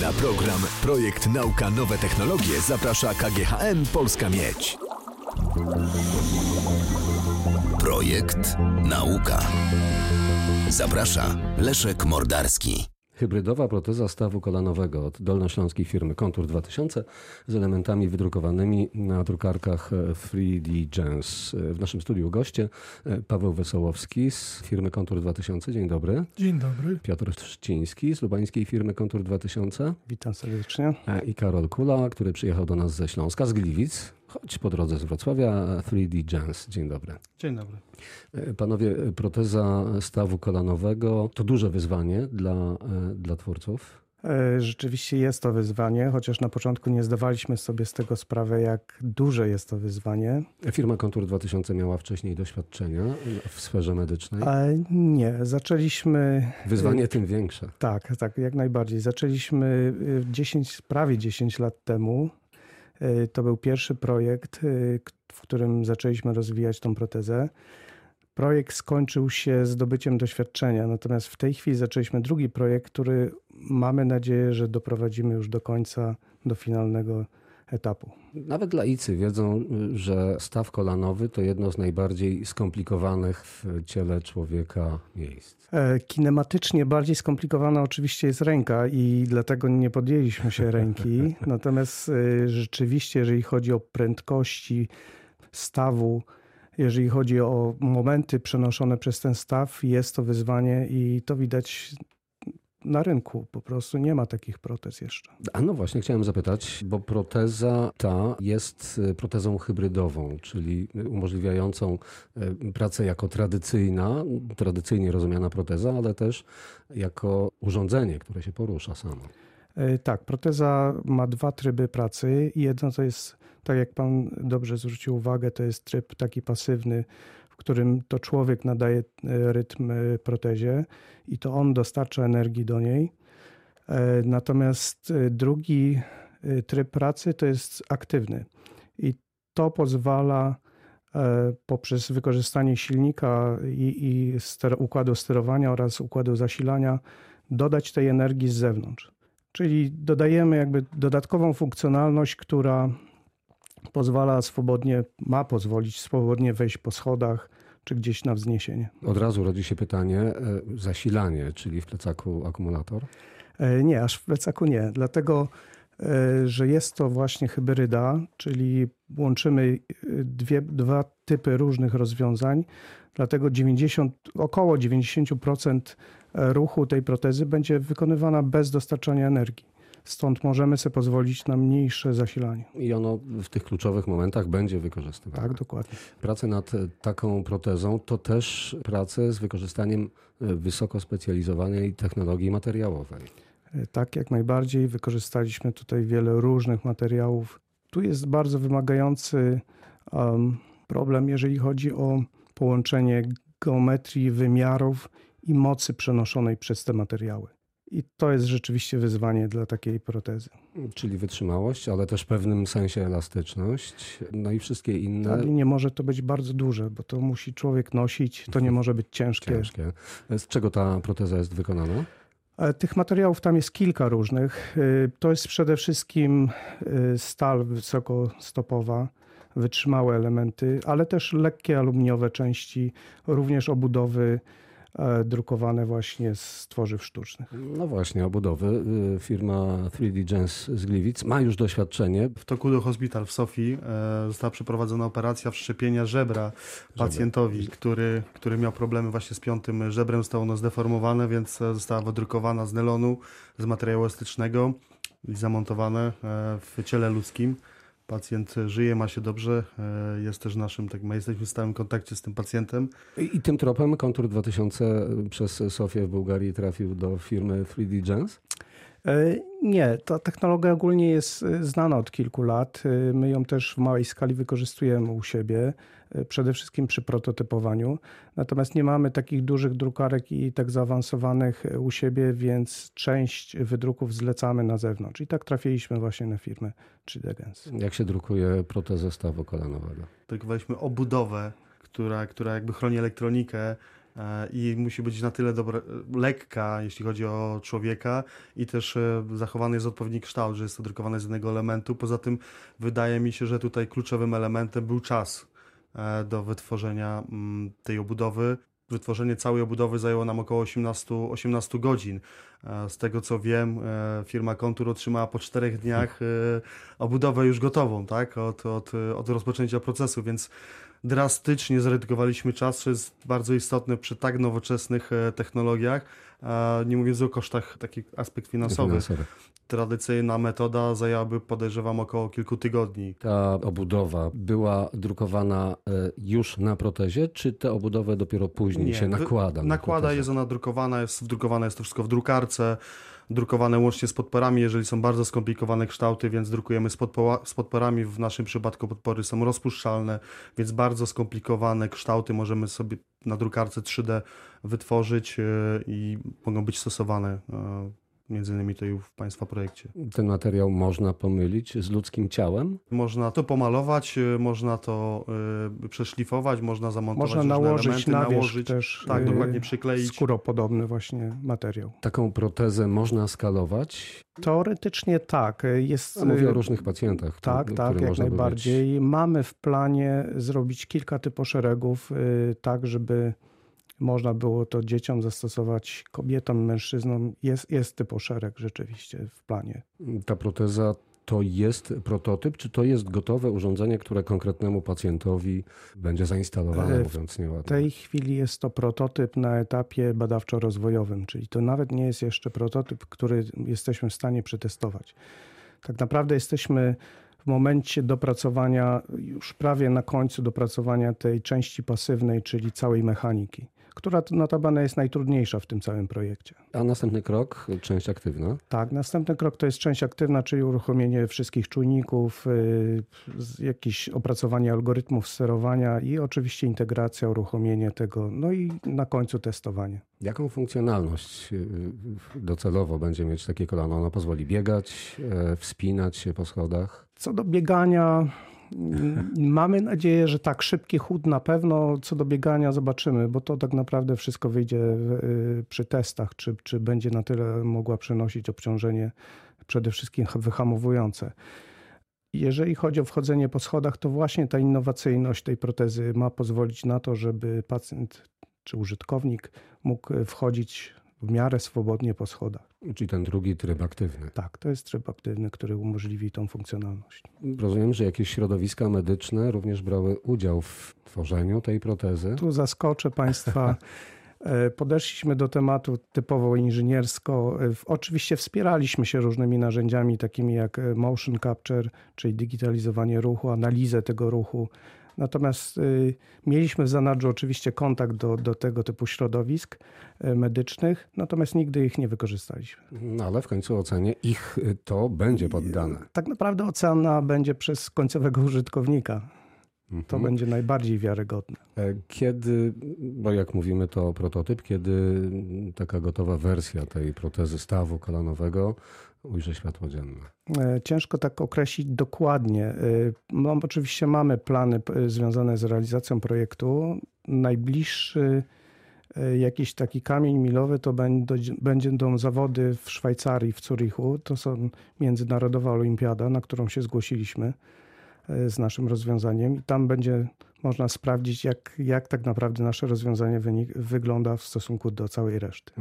Na program Projekt Nauka Nowe Technologie zaprasza KGHM Polska Miedź. Projekt Nauka. Zaprasza Leszek Mordarski. Hybrydowa proteza stawu kolanowego od dolnośląskiej firmy Kontur 2000 z elementami wydrukowanymi na drukarkach 3D Gens. W naszym studiu goście Paweł Wesołowski z firmy Kontur 2000. Dzień dobry. Dzień dobry. Piotr Trzciński z lubańskiej firmy Kontur 2000. Witam serdecznie. I Karol Kula, który przyjechał do nas ze Śląska, z Gliwic, choć po drodze z Wrocławia 3D Gens. Dzień dobry. Dzień dobry. Panowie, proteza stawu kolanowego to duże wyzwanie dla, dla twórców. Rzeczywiście jest to wyzwanie, chociaż na początku nie zdawaliśmy sobie z tego sprawę, jak duże jest to wyzwanie. Firma Kontur 2000 miała wcześniej doświadczenia w sferze medycznej? A nie, zaczęliśmy. Wyzwanie tym większe. Tak, tak, jak najbardziej. Zaczęliśmy 10, prawie 10 lat temu. To był pierwszy projekt, w którym zaczęliśmy rozwijać tą protezę. Projekt skończył się zdobyciem doświadczenia, natomiast w tej chwili zaczęliśmy drugi projekt, który mamy nadzieję, że doprowadzimy już do końca, do finalnego etapu. Nawet laicy wiedzą, że staw kolanowy to jedno z najbardziej skomplikowanych w ciele człowieka miejsc. Kinematycznie bardziej skomplikowana oczywiście jest ręka i dlatego nie podjęliśmy się ręki. Natomiast rzeczywiście, jeżeli chodzi o prędkości stawu, jeżeli chodzi o momenty przenoszone przez ten staw, jest to wyzwanie i to widać na rynku. Po prostu nie ma takich protez jeszcze. A no właśnie, chciałem zapytać, bo proteza ta jest protezą hybrydową, czyli umożliwiającą pracę jako tradycyjna, tradycyjnie rozumiana proteza, ale też jako urządzenie, które się porusza samo. Tak, proteza ma dwa tryby pracy. Jedno to jest, tak jak pan dobrze zwrócił uwagę, to jest tryb taki pasywny, którym to człowiek nadaje rytm protezie i to on dostarcza energii do niej. Natomiast drugi tryb pracy to jest aktywny i to pozwala poprzez wykorzystanie silnika i, i ster układu sterowania oraz układu zasilania dodać tej energii z zewnątrz. Czyli dodajemy jakby dodatkową funkcjonalność, która pozwala swobodnie, ma pozwolić swobodnie wejść po schodach czy gdzieś na wzniesienie. Od razu rodzi się pytanie, zasilanie, czyli w plecaku akumulator? Nie, aż w plecaku nie. Dlatego, że jest to właśnie hybryda, czyli łączymy dwie, dwa typy różnych rozwiązań. Dlatego 90, około 90% ruchu tej protezy będzie wykonywana bez dostarczania energii. Stąd możemy sobie pozwolić na mniejsze zasilanie. I ono w tych kluczowych momentach będzie wykorzystywane. Tak, dokładnie. Prace nad taką protezą to też prace z wykorzystaniem wysoko specjalizowanej technologii materiałowej. Tak, jak najbardziej. Wykorzystaliśmy tutaj wiele różnych materiałów. Tu jest bardzo wymagający um, problem, jeżeli chodzi o połączenie geometrii, wymiarów i mocy przenoszonej przez te materiały. I to jest rzeczywiście wyzwanie dla takiej protezy. Czyli wytrzymałość, ale też w pewnym sensie elastyczność, no i wszystkie inne. Ale nie może to być bardzo duże, bo to musi człowiek nosić, to nie może być ciężkie. ciężkie. Z czego ta proteza jest wykonana? Tych materiałów tam jest kilka różnych. To jest przede wszystkim stal wysokostopowa, wytrzymałe elementy, ale też lekkie aluminiowe części, również obudowy drukowane właśnie z tworzyw sztucznych. No właśnie, obudowy. Firma 3D Gens z Gliwic ma już doświadczenie. W Tokudo Hospital w Sofii została przeprowadzona operacja wszczepienia żebra pacjentowi, który, który miał problemy właśnie z piątym żebrem. Zostało ono zdeformowane, więc została wydrukowana z nylonu, z materiału elastycznego i zamontowane w ciele ludzkim. Pacjent żyje, ma się dobrze, jest też naszym, tak, my jesteśmy w stałym kontakcie z tym pacjentem. I, i tym tropem Kontur 2000 przez Sofię w Bułgarii trafił do firmy 3D Gens? Nie, ta technologia ogólnie jest znana od kilku lat. My ją też w małej skali wykorzystujemy u siebie, przede wszystkim przy prototypowaniu. Natomiast nie mamy takich dużych drukarek i tak zaawansowanych u siebie, więc część wydruków zlecamy na zewnątrz. I tak trafiliśmy właśnie na firmę 3D Gens. Jak się drukuje protezę stawu kolanowego? Drukowaliśmy obudowę, która, która jakby chroni elektronikę e, i musi być na tyle dobra, lekka, jeśli chodzi o człowieka i też e, zachowany jest odpowiedni kształt, że jest to drukowane z jednego elementu. Poza tym wydaje mi się, że tutaj kluczowym elementem był czas e, do wytworzenia mm, tej obudowy. Wytworzenie całej obudowy zajęło nam około 18, 18 godzin. Z tego co wiem, firma Kontur otrzymała po czterech dniach obudowę już gotową, tak? Od, od, od rozpoczęcia procesu, więc drastycznie zredukowaliśmy czas, co jest bardzo istotne przy tak nowoczesnych e, technologiach, nie mówiąc o kosztach, taki aspekt finansowy. finansowy. Tradycyjna metoda zajęłaby, podejrzewam, około kilku tygodni. Ta obudowa była drukowana e, już na protezie, czy tę obudowę dopiero później Nie, się nakłada? Na nakłada, jest ona drukowana, jest wdrukowana jest to wszystko w drukarce drukowane łącznie z podporami, jeżeli są bardzo skomplikowane kształty, więc drukujemy z, z podporami. W naszym przypadku podpory są rozpuszczalne, więc bardzo skomplikowane kształty możemy sobie na drukarce 3D wytworzyć e, i mogą być stosowane e, między innymi to i w Państwa projekcie. Ten materiał można pomylić z ludzkim ciałem? Można to pomalować, y, można to y, przeszlifować, można zamontować Można nałożyć na nałożyć, też tak, y, dokładnie przykleić. Skóropodobny właśnie materiał. Taką protezę można skalować? Teoretycznie tak. Jest, A mówię o różnych pacjentach. Tak, tak, jak najbardziej. Mamy w planie zrobić kilka typoszeregów, tak żeby można było to dzieciom zastosować, kobietom, mężczyznom. Jest, jest typoszereg rzeczywiście w planie. Ta proteza to jest prototyp, czy to jest gotowe urządzenie, które konkretnemu pacjentowi będzie zainstalowane, e, mówiąc nieładnie? W tej chwili jest to prototyp na etapie badawczo-rozwojowym, czyli to nawet nie jest jeszcze prototyp, który jesteśmy w stanie przetestować. Tak naprawdę jesteśmy w momencie dopracowania, już prawie na końcu dopracowania tej części pasywnej, czyli całej mechaniki która notabene jest najtrudniejsza w tym całym projekcie. A następny krok, część aktywna? Tak, następny krok to jest część aktywna, czyli uruchomienie wszystkich czujników, y, jakieś opracowanie algorytmów sterowania i oczywiście integracja, uruchomienie tego, no i na końcu testowanie. Jaką funkcjonalność y, docelowo będzie mieć takie kolano? Ono pozwoli biegać, e, wspinać się po schodach? Co do biegania, Mamy nadzieję, że tak, szybki chód na pewno. Co do biegania zobaczymy, bo to tak naprawdę wszystko wyjdzie y, przy testach, czy, czy będzie na tyle mogła przenosić obciążenie przede wszystkim wyhamowujące. Jeżeli chodzi o wchodzenie po schodach, to właśnie ta innowacyjność tej protezy ma pozwolić na to, żeby pacjent czy użytkownik mógł wchodzić w miarę swobodnie po schodach. Czyli ten drugi tryb aktywny. Tak, to jest tryb aktywny, który umożliwi tą funkcjonalność. Rozumiem, że jakieś środowiska medyczne również brały udział w tworzeniu tej protezy. Tu zaskoczę Państwa. E, podeszliśmy do tematu typowo inżyniersko. E, oczywiście wspieraliśmy się różnymi narzędziami, takimi jak e, motion capture, czyli digitalizowanie ruchu, analizę tego ruchu, Natomiast y, mieliśmy w zanadrzu oczywiście kontakt do, do tego typu środowisk y, medycznych, natomiast nigdy ich nie wykorzystaliśmy. No ale w końcu ocenie ich y, to będzie poddane. Tak naprawdę ocena będzie przez końcowego użytkownika. To mhm. będzie najbardziej wiarygodne. E, kiedy, bo jak mówimy to prototyp, kiedy taka gotowa wersja tej protezy stawu kolanowego ujrzy światło dzienne? E, ciężko tak określić dokładnie. No, oczywiście mamy plany związane z realizacją projektu. Najbliższy jakiś taki kamień milowy to będą zawody w Szwajcarii, w Zurichu. To są Międzynarodowa Olimpiada, na którą się zgłosiliśmy z naszym rozwiązaniem i tam będzie można sprawdzić, jak, jak tak naprawdę nasze rozwiązanie wynik, wygląda w stosunku do całej reszty.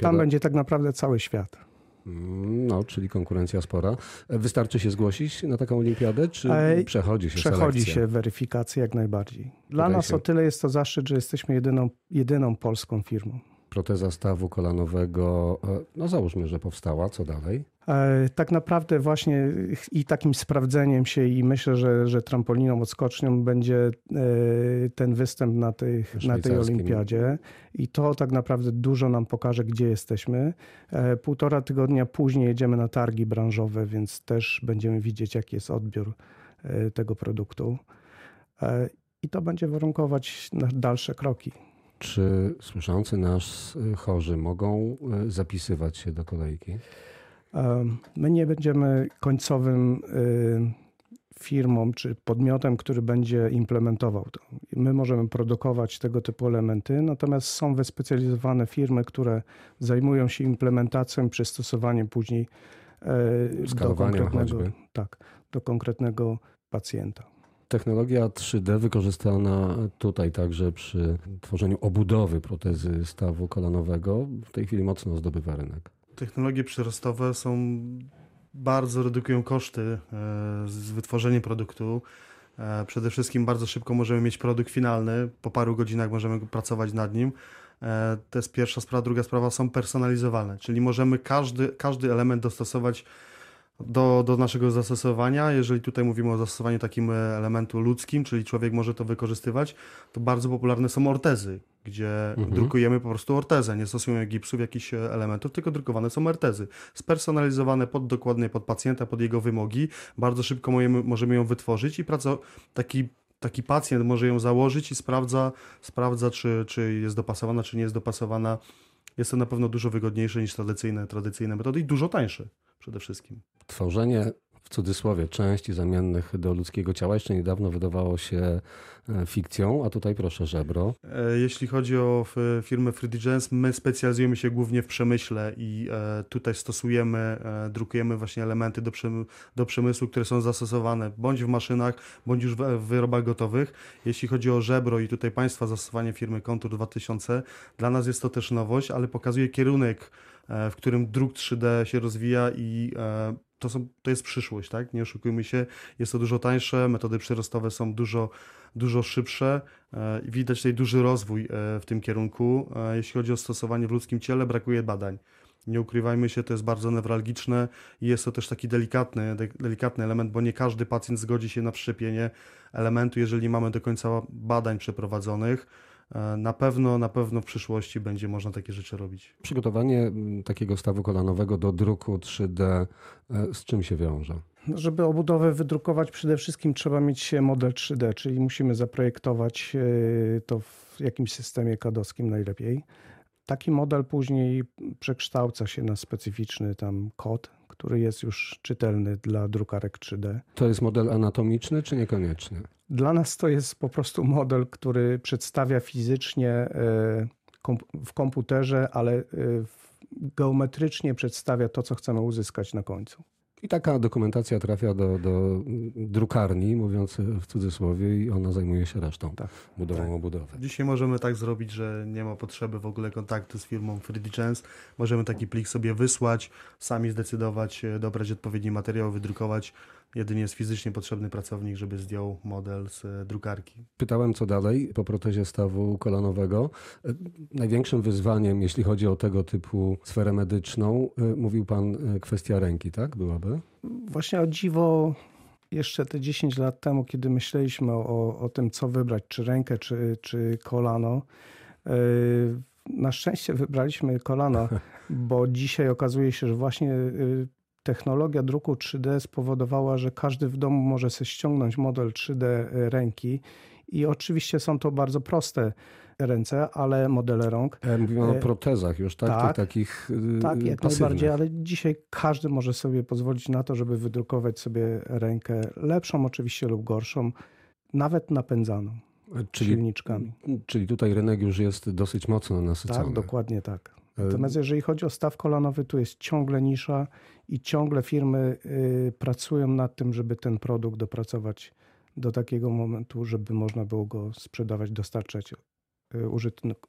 Tam będzie tak naprawdę cały świat. No, czyli konkurencja spora. Wystarczy się zgłosić na taką olimpiadę, czy przechodzi się Przechodzi selekcję? się weryfikację jak najbardziej. Dla Tutaj nas się... o tyle jest to zaszczyt, że jesteśmy jedyną, jedyną polską firmą proteza stawu kolanowego, e, no załóżmy, że powstała, co dalej? E, tak naprawdę właśnie i takim sprawdzeniem się i myślę, że, że trampoliną, odskocznią będzie e, ten występ na tej, na tej olimpiadzie i to tak naprawdę dużo nam pokaże, gdzie jesteśmy. Półtora tygodnia później jedziemy na targi branżowe, więc też będziemy widzieć, jaki jest odbiór tego produktu. I to będzie warunkować dalsze kroki. Czy słyszący nas y, chorzy mogą y, zapisywać się do kolejki? My nie będziemy końcowym y, firmą czy podmiotem, który będzie implementował to. My możemy produkować tego typu elementy, natomiast są wyspecjalizowane firmy, które zajmują się implementacją i przystosowaniem później do konkretnego, tak, do konkretnego pacjenta. Technologia 3D wykorzystana tutaj także przy tworzeniu obudowy protezy stawu kolanowego w tej chwili mocno zdobywa rynek. Technologie przyrostowe są bardzo redukują koszty e, z wytworzenia produktu. E, przede wszystkim bardzo szybko możemy mieć produkt finalny, po paru godzinach możemy pracować nad nim. E, to jest pierwsza sprawa. Druga sprawa są personalizowane, czyli możemy każdy, każdy element dostosować do, do naszego zastosowania. Jeżeli tutaj mówimy o zastosowaniu takim elementu ludzkim, czyli człowiek może to wykorzystywać, to bardzo popularne są ortezy, gdzie mhm. drukujemy po prostu ortezę. Nie stosujemy gipsów, jakichś elementów, tylko drukowane są ortezy. Spersonalizowane pod dokładnie pod pacjenta, pod jego wymogi. Bardzo szybko możemy, ją wytworzyć i praca, taki taki pacjent może ją założyć i sprawdza, sprawdza czy, czy jest dopasowana, czy nie jest dopasowana. Jest to na pewno dużo wygodniejsze niż tradycyjne, tradycyjne metody i dużo tańsze przede wszystkim. Tworzenie w cudzysłowie części zamiennych do ludzkiego ciała jeszcze niedawno wydawało się e, fikcją, a tutaj proszę żebro. E, jeśli chodzi o firmę 3D Gens, my specjalizujemy się głównie w przemyśle i e, tutaj stosujemy, drukujemy właśnie elementy do, do przemysłu, które są zastosowane bądź w maszynach, bądź już w wyrobach gotowych. Jeśli chodzi o żebro i tutaj Państwa zastosowanie firmy Contour 2000, dla nas jest to też nowość, ale pokazuje kierunek w którym druk 3D się rozwija i to, są, to jest przyszłość, tak? Nie oszukujmy się, jest to dużo tańsze, metody przyrostowe są dużo, dużo szybsze e, i widać tutaj duży rozwój e, w tym kierunku. E, jeśli chodzi o stosowanie w ludzkim ciele, brakuje badań. Nie ukrywajmy się, to jest bardzo newralgiczne i jest to też taki delikatny, delikatny element, bo nie każdy pacjent zgodzi się na wszczepienie elementu, jeżeli mamy do końca badań przeprowadzonych. E, na pewno, na pewno w przyszłości będzie można takie rzeczy robić. Przygotowanie takiego stawu kolanowego do druku 3D e, z czym się wiąże? No, żeby obudowę wydrukować, przede wszystkim trzeba mieć model 3D, czyli musimy zaprojektować e, to w jakimś systemie kadowskim najlepiej. Taki model później przekształca się na specyficzny tam kod, który jest już czytelny dla drukarek 3D. To jest model anatomiczny, czy niekoniecznie? Dla nas to jest po prostu model, który przedstawia fizycznie e, w komputerze, ale e, geometrycznie przedstawia to, co chcemy uzyskać na końcu. I taka dokumentacja trafia do, do drukarni, mówiąc w cudzysłowie, i ona zajmuje się resztą, tak. budową tak. obudowy. Dzisiaj możemy tak zrobić, że nie ma potrzeby w ogóle kontaktu z firmą 3D Chance. Możemy taki plik sobie wysłać, sami zdecydować, e, dobrać odpowiedni materiał, wydrukować Jedynie jest fizycznie potrzebny pracownik, żeby zdjął model z e, drukarki. Pytałem, co dalej po protezie stawu kolanowego. E, największym wyzwaniem, jeśli chodzi o tego typu sferę medyczną, e, mówił Pan kwestia ręki, tak? Byłaby? Właśnie o dziwo jeszcze te 10 lat temu, kiedy myśleliśmy o, o tym, co wybrać, czy rękę, czy, czy kolano, na szczęście wybraliśmy kolano, bo dzisiaj okazuje się, że właśnie technologia druku 3D spowodowała, że każdy w domu może sobie ściągnąć model 3D ręki i oczywiście są to bardzo proste ręce, ale modele rąk. E, mówimy o e, protezach już, tak? tak takich y, Tak, jak pasywnych. najbardziej, ale dzisiaj każdy może sobie pozwolić na to, żeby wydrukować sobie rękę lepszą oczywiście lub gorszą, nawet napędzaną. E, czyli, silniczkami. Czyli tutaj rynek już jest dosyć mocno nasycony. Tak, dokładnie tak. Natomiast jeżeli chodzi o staw kolanowy, tu jest ciągle nisza i ciągle firmy y, pracują nad tym, żeby ten produkt dopracować do takiego momentu, żeby można było go sprzedawać, dostarczać y,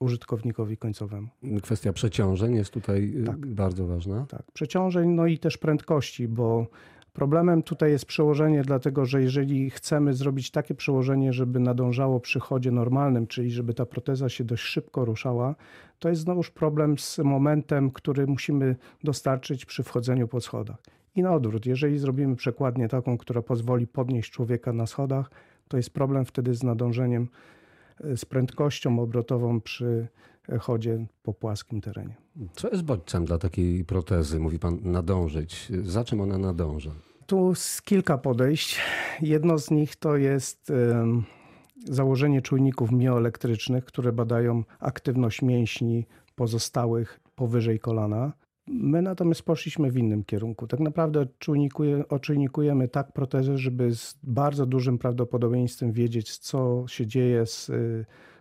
użytkownikowi końcowemu. Kwestia przeciążeń jest tutaj y, tak. bardzo ważna. Tak, przeciążeń, no i też prędkości, bo Problemem tutaj jest przełożenie, dlatego że jeżeli chcemy zrobić takie przełożenie, żeby nadążało przy chodzie normalnym, czyli żeby ta proteza się dość szybko ruszała, to jest znowuż problem z momentem, który musimy dostarczyć przy wchodzeniu po schodach. I na odwrót, jeżeli zrobimy przekładnię taką, która pozwoli podnieść człowieka na schodach, to jest problem wtedy z nadążeniem, z prędkością obrotową przy chodzie po płaskim terenie. Co jest bodźcem dla takiej protezy? Mówi pan nadążyć. Za czym ona nadąża? Tu jest kilka podejść. Jedno z nich to jest założenie czujników mioelektrycznych, które badają aktywność mięśni pozostałych powyżej kolana. My natomiast poszliśmy w innym kierunku. Tak naprawdę czujnikuje, oczujnikujemy tak protezy, żeby z bardzo dużym prawdopodobieństwem wiedzieć, co się dzieje z,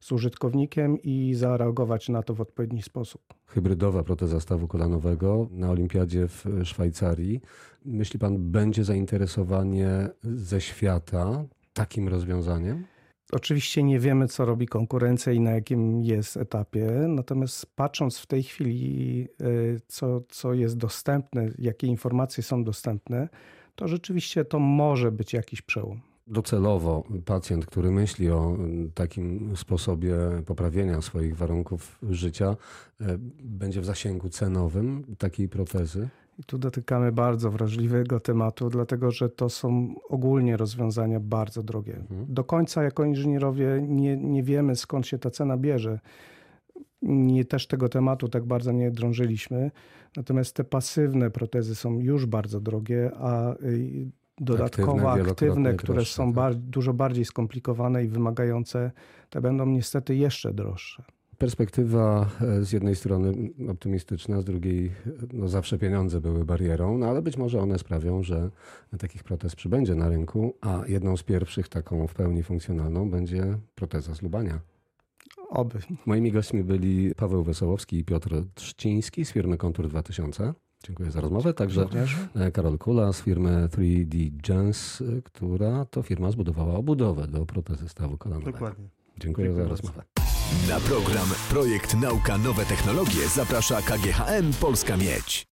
z użytkownikiem i zareagować na to w odpowiedni sposób. Hybrydowa proteza stawu kolanowego na olimpiadzie w Szwajcarii. Myśli pan, będzie zainteresowanie ze świata takim rozwiązaniem? Oczywiście nie wiemy, co robi konkurencja i na jakim jest etapie, natomiast patrząc w tej chwili, y, co, co jest dostępne, jakie informacje są dostępne, to rzeczywiście to może być jakiś przełom. Docelowo pacjent, który myśli o takim sposobie poprawienia swoich warunków życia, y, będzie w zasięgu cenowym takiej protezy? I tu dotykamy bardzo wrażliwego tematu, dlatego że to są ogólnie rozwiązania bardzo drogie. Mhm. Do końca jako inżynierowie nie, nie wiemy skąd się ta cena bierze. Nie, też tego tematu tak bardzo nie drążyliśmy. Natomiast te pasywne protezy są już bardzo drogie, a y, dodatkowo Aktywne, aktywne, które droższe, są tak. bar- dużo bardziej skomplikowane i wymagające, te będą niestety jeszcze droższe. Perspektywa e, z jednej strony optymistyczna, z drugiej e, no zawsze pieniądze były barierą, no ale być może one sprawią, że takich protez przybędzie na rynku, a jedną z pierwszych taką w pełni funkcjonalną będzie proteza z Lubania. Oby. Moimi gośćmi byli Paweł Wesołowski i Piotr Trzciński z firmy Kontur 2000. Dziękuję za rozmowę. Także Również. e, Karol Kula z firmy 3D Gens, która to firma zbudowała obudowę do protezy stawu kolanowego. Dokładnie. Dziękuję, Dziękuję za bardzo. rozmowę. Na program Projekt Nauka Nowe Technologie zaprasza KGHM Polska Miedź.